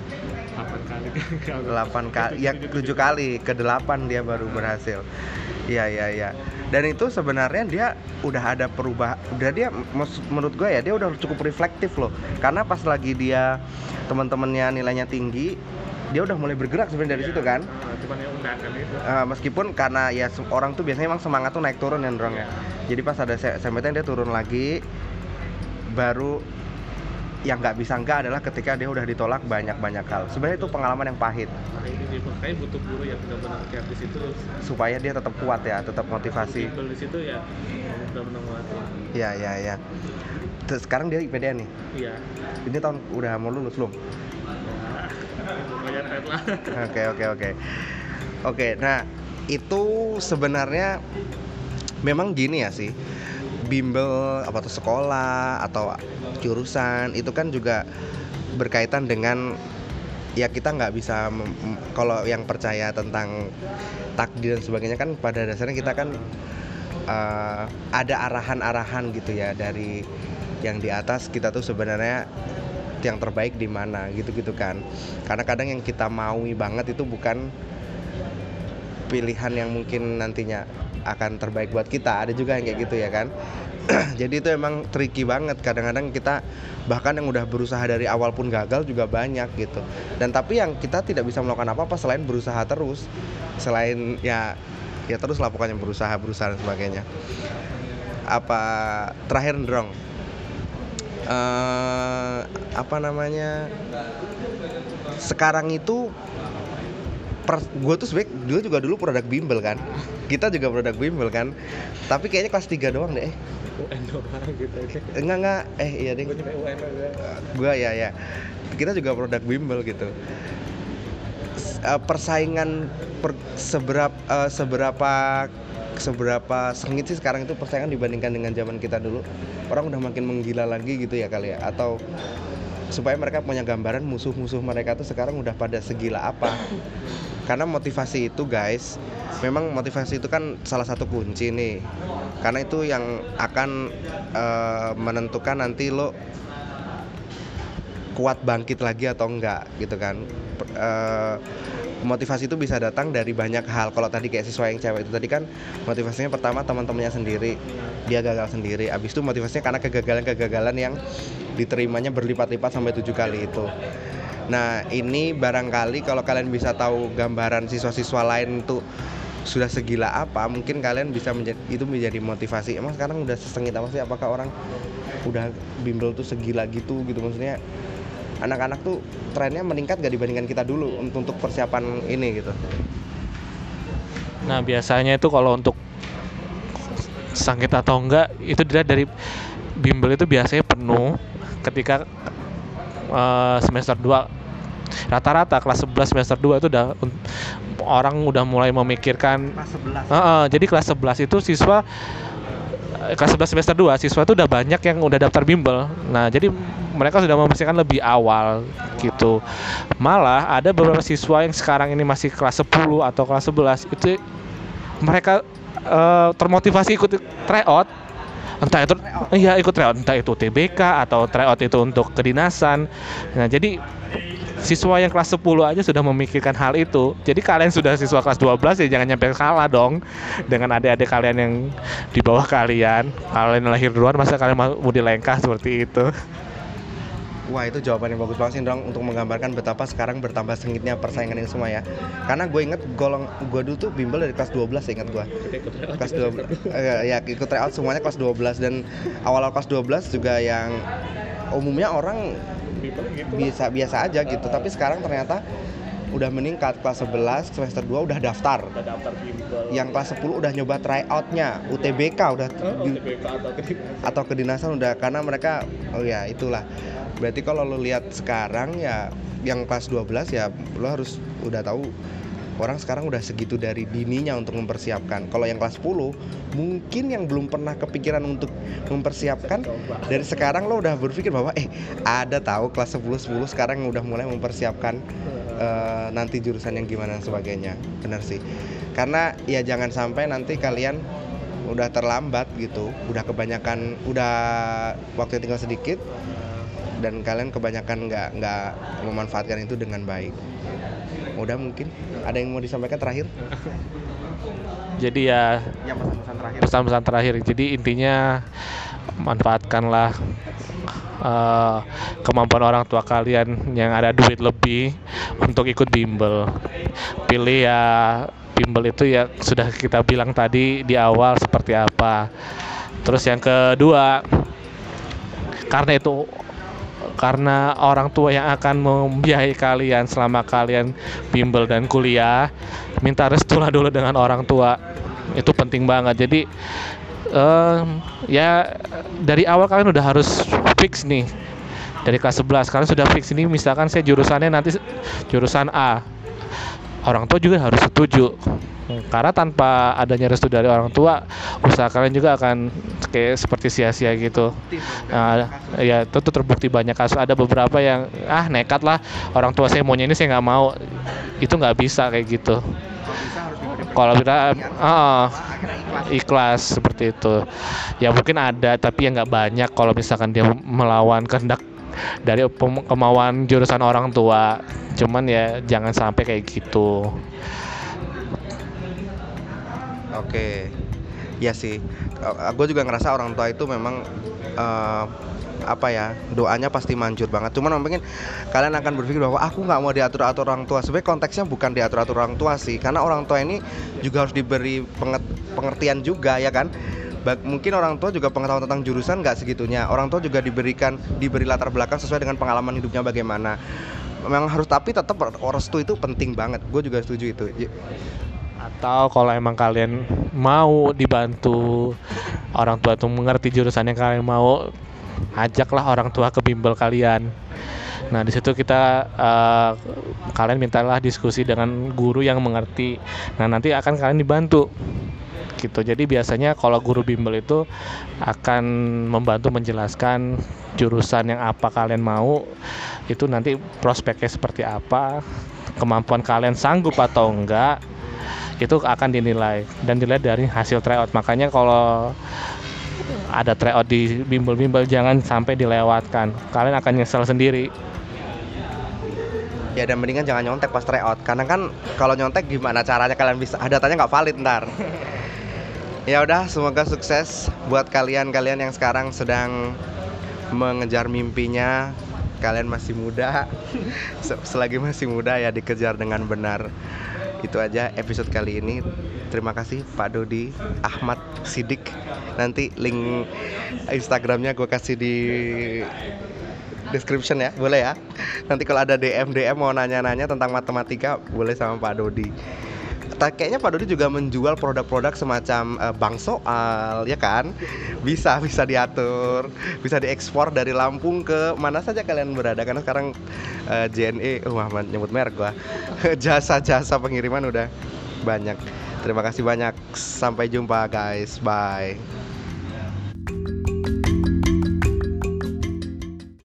8 kali. 8 kali. Ya 7 kali. Ke 8 dia baru berhasil. Iya iya iya. Dan itu sebenarnya dia udah ada perubahan udah dia menurut gue ya dia udah cukup reflektif loh. Karena pas lagi dia teman-temannya nilainya tinggi dia udah mulai bergerak sebenarnya dari situ kan cuman ya undangan itu Eh, meskipun karena ya orang tuh biasanya emang semangat tuh naik turun ya Ndrong ya. Jadi pas ada se- SMPTN dia turun lagi baru yang nggak bisa enggak adalah ketika dia udah ditolak banyak-banyak hal. Sebenarnya itu pengalaman yang pahit Makanya ini dia makanya butuh guru yang benar-benar kayak di situ supaya dia tetap kuat ya, tetap motivasi. di situ ya benar-benar nguatin Iya iya iya. Terus sekarang dia IPDN nih. iya Ini tahun udah mau lulus belum? Oke oke oke. Oke, nah itu sebenarnya memang gini ya sih. Bimbel apa tuh sekolah atau jurusan itu kan juga berkaitan dengan ya kita nggak bisa kalau yang percaya tentang takdir dan sebagainya kan pada dasarnya kita kan eh, ada arahan-arahan gitu ya dari yang di atas kita tuh sebenarnya yang terbaik di mana gitu-gitu kan. Karena kadang yang kita maui banget itu bukan pilihan yang mungkin nantinya akan terbaik buat kita. Ada juga yang kayak gitu ya kan. Jadi itu emang tricky banget. Kadang-kadang kita bahkan yang udah berusaha dari awal pun gagal juga banyak gitu. Dan tapi yang kita tidak bisa melakukan apa-apa selain berusaha terus. Selain ya ya terus lah pokoknya berusaha berusaha dan sebagainya. Apa terakhir Ndrong eh apa namanya sekarang itu per, gue tuh sebenernya gue juga dulu produk bimbel kan. Kita juga produk bimbel kan. Tapi kayaknya kelas 3 doang deh UN doang gitu enggak enggak. Eh iya deh. Gue gue ya ya. Kita juga produk bimbel gitu Eh, persaingan per- seberapa eh, seberapa seberapa sengit sih sekarang itu persaingan dibandingkan dengan zaman kita dulu? Orang udah makin menggila lagi gitu ya kali ya? Atau supaya mereka punya gambaran musuh-musuh mereka tuh sekarang udah pada segila apa? Karena motivasi itu guys memang motivasi itu kan salah satu kunci nih. Karena itu yang akan eh, menentukan nanti lo kuat bangkit lagi atau enggak gitu kan. Eh, motivasi itu bisa datang dari banyak hal. Kalau tadi kayak siswa yang cewek itu tadi kan motivasinya pertama teman-temannya sendiri dia gagal sendiri. Abis itu motivasinya karena kegagalan-kegagalan yang diterimanya berlipat-lipat sampai tujuh kali itu. Nah ini barangkali kalau kalian bisa tahu gambaran siswa-siswa lain tuh sudah segila apa mungkin kalian bisa menjadi itu menjadi motivasi. Emang sekarang udah sesengit apa sih? Apakah orang udah bimbel tuh segila gitu gitu? Maksudnya anak-anak tuh trennya meningkat gak dibandingkan kita dulu untuk untuk persiapan ini gitu. Nah biasanya itu kalau untuk sakit atau enggak itu dilihat dari bimbel itu biasanya penuh ketika eh, semester 2 rata-rata kelas 11 semester 2 itu udah orang udah mulai memikirkan kelas 11 Heeh, jadi kelas 11 itu siswa kelas 11 semester 2 siswa itu udah banyak yang udah daftar bimbel. Nah, jadi mereka sudah mempersiapkan lebih awal gitu. Malah ada beberapa siswa yang sekarang ini masih kelas 10 atau kelas 11 itu mereka eh, termotivasi ikut tryout entah itu iya ikut tryout entah itu TBK atau tryout itu untuk kedinasan. Nah, jadi siswa yang kelas 10 aja sudah memikirkan hal itu. Jadi kalian sudah siswa kelas 12 ya jangan nyampe kalah dong dengan adik-adik kalian yang di bawah kalian. Kalian lahir duluan masa kalian mau dilengkah seperti itu. Wah itu jawaban yang bagus banget sih Ndrong untuk menggambarkan betapa sekarang bertambah sengitnya persaingan ini semua ya. Karena gue inget golong gue dulu tuh bimbel dari kelas 12 ya inget gue. Kelas 12 eh, ya ikut tryout semuanya kelas 12 dan awal-awal kelas 12 juga yang umumnya orang biasa biasa aja gitu. Tapi sekarang ternyata udah meningkat kelas 11 semester 2 udah daftar. daftar bimbel. Yang kelas 10 udah nyoba tryoutnya UTBK udah di- atau kedinasan udah karena mereka oh ya itulah berarti kalau lo lihat sekarang ya yang kelas 12 ya lo harus udah tahu orang sekarang udah segitu dari dininya untuk mempersiapkan. Kalau yang kelas 10 mungkin yang belum pernah kepikiran untuk mempersiapkan dari sekarang lo udah berpikir bahwa eh ada tahu kelas 10 10 sekarang udah mulai mempersiapkan eh, nanti jurusan yang gimana dan sebagainya. Benar sih. Karena ya jangan sampai nanti kalian udah terlambat gitu udah kebanyakan udah waktu tinggal sedikit dan kalian kebanyakan nggak nggak memanfaatkan itu dengan baik udah mungkin ada yang mau disampaikan terakhir Jadi ya ya pesan-pesan terakhir pesan-pesan terakhir. Jadi intinya manfaatkanlah eh, kemampuan orang tua kalian yang ada duit lebih untuk ikut bimbel. Pilih ya bimbel itu ya sudah kita bilang tadi di awal seperti apa. Terus yang kedua karena itu karena orang tua yang akan membiayai kalian selama kalian bimbel dan kuliah minta restulah dulu dengan orang tua. Itu penting banget. Jadi em, ya dari awal kalian udah harus fix nih. Dari kelas 11 kalian sudah fix ini. Misalkan saya jurusannya nanti jurusan A. Orang tua juga harus setuju karena tanpa adanya restu dari orang tua usaha kalian juga akan kayak seperti sia-sia gitu. Nah, ya itu tuh terbukti banyak kasus. Ada beberapa yang ah nekat lah orang tua saya maunya ini saya nggak mau. Itu nggak bisa kayak gitu. Kalau kita ah, ikhlas. seperti itu. Ya mungkin ada tapi ya nggak banyak kalau misalkan dia melawan kehendak dari kemauan jurusan orang tua. Cuman ya jangan sampai kayak gitu Oke, ya sih. Gue juga ngerasa orang tua itu memang eh, apa ya doanya pasti manjur banget. Cuman mungkin kalian akan berpikir bahwa aku nggak mau diatur atur orang tua. Sebenarnya konteksnya bukan diatur atur orang tua sih, karena orang tua ini juga harus diberi pengertian juga ya kan. Mungkin orang tua juga pengetahuan tentang jurusan nggak segitunya. Orang tua juga diberikan diberi latar belakang sesuai dengan pengalaman hidupnya bagaimana. Memang harus tapi tetap restu itu penting banget. Gue juga setuju itu. Atau kalau emang kalian mau dibantu orang tua itu mengerti jurusan yang kalian mau ajaklah orang tua ke bimbel kalian. Nah di situ kita eh, kalian mintalah diskusi dengan guru yang mengerti. Nah nanti akan kalian dibantu. Gitu. Jadi biasanya kalau guru bimbel itu akan membantu menjelaskan jurusan yang apa kalian mau. Itu nanti prospeknya seperti apa kemampuan kalian sanggup atau enggak itu akan dinilai dan dilihat dari hasil tryout. Makanya kalau ada tryout di bimbel-bimbel jangan sampai dilewatkan. Kalian akan nyesel sendiri. Ya dan mendingan jangan nyontek pas tryout. Karena kan kalau nyontek gimana caranya kalian bisa? Ah, Datanya nggak valid ntar. Ya udah semoga sukses buat kalian-kalian yang sekarang sedang mengejar mimpinya. Kalian masih muda. Se- Selagi masih muda ya dikejar dengan benar Itu aja episode kali ini Terima kasih Pak Dodi Ahmad Sidik Nanti link Instagramnya gue kasih di description ya, boleh ya. Nanti kalau ada DM DM mau nanya-nanya tentang matematika, boleh sama Pak Dodi. Kayaknya Pak Dodi juga menjual produk-produk semacam eh, bank soal, ya kan? Bisa, bisa diatur, bisa diekspor dari Lampung ke mana saja kalian berada. Karena sekarang eh, JNE, wah man- nyebut merek gua, jasa-jasa pengiriman udah banyak. Terima kasih banyak. Sampai jumpa guys. Bye.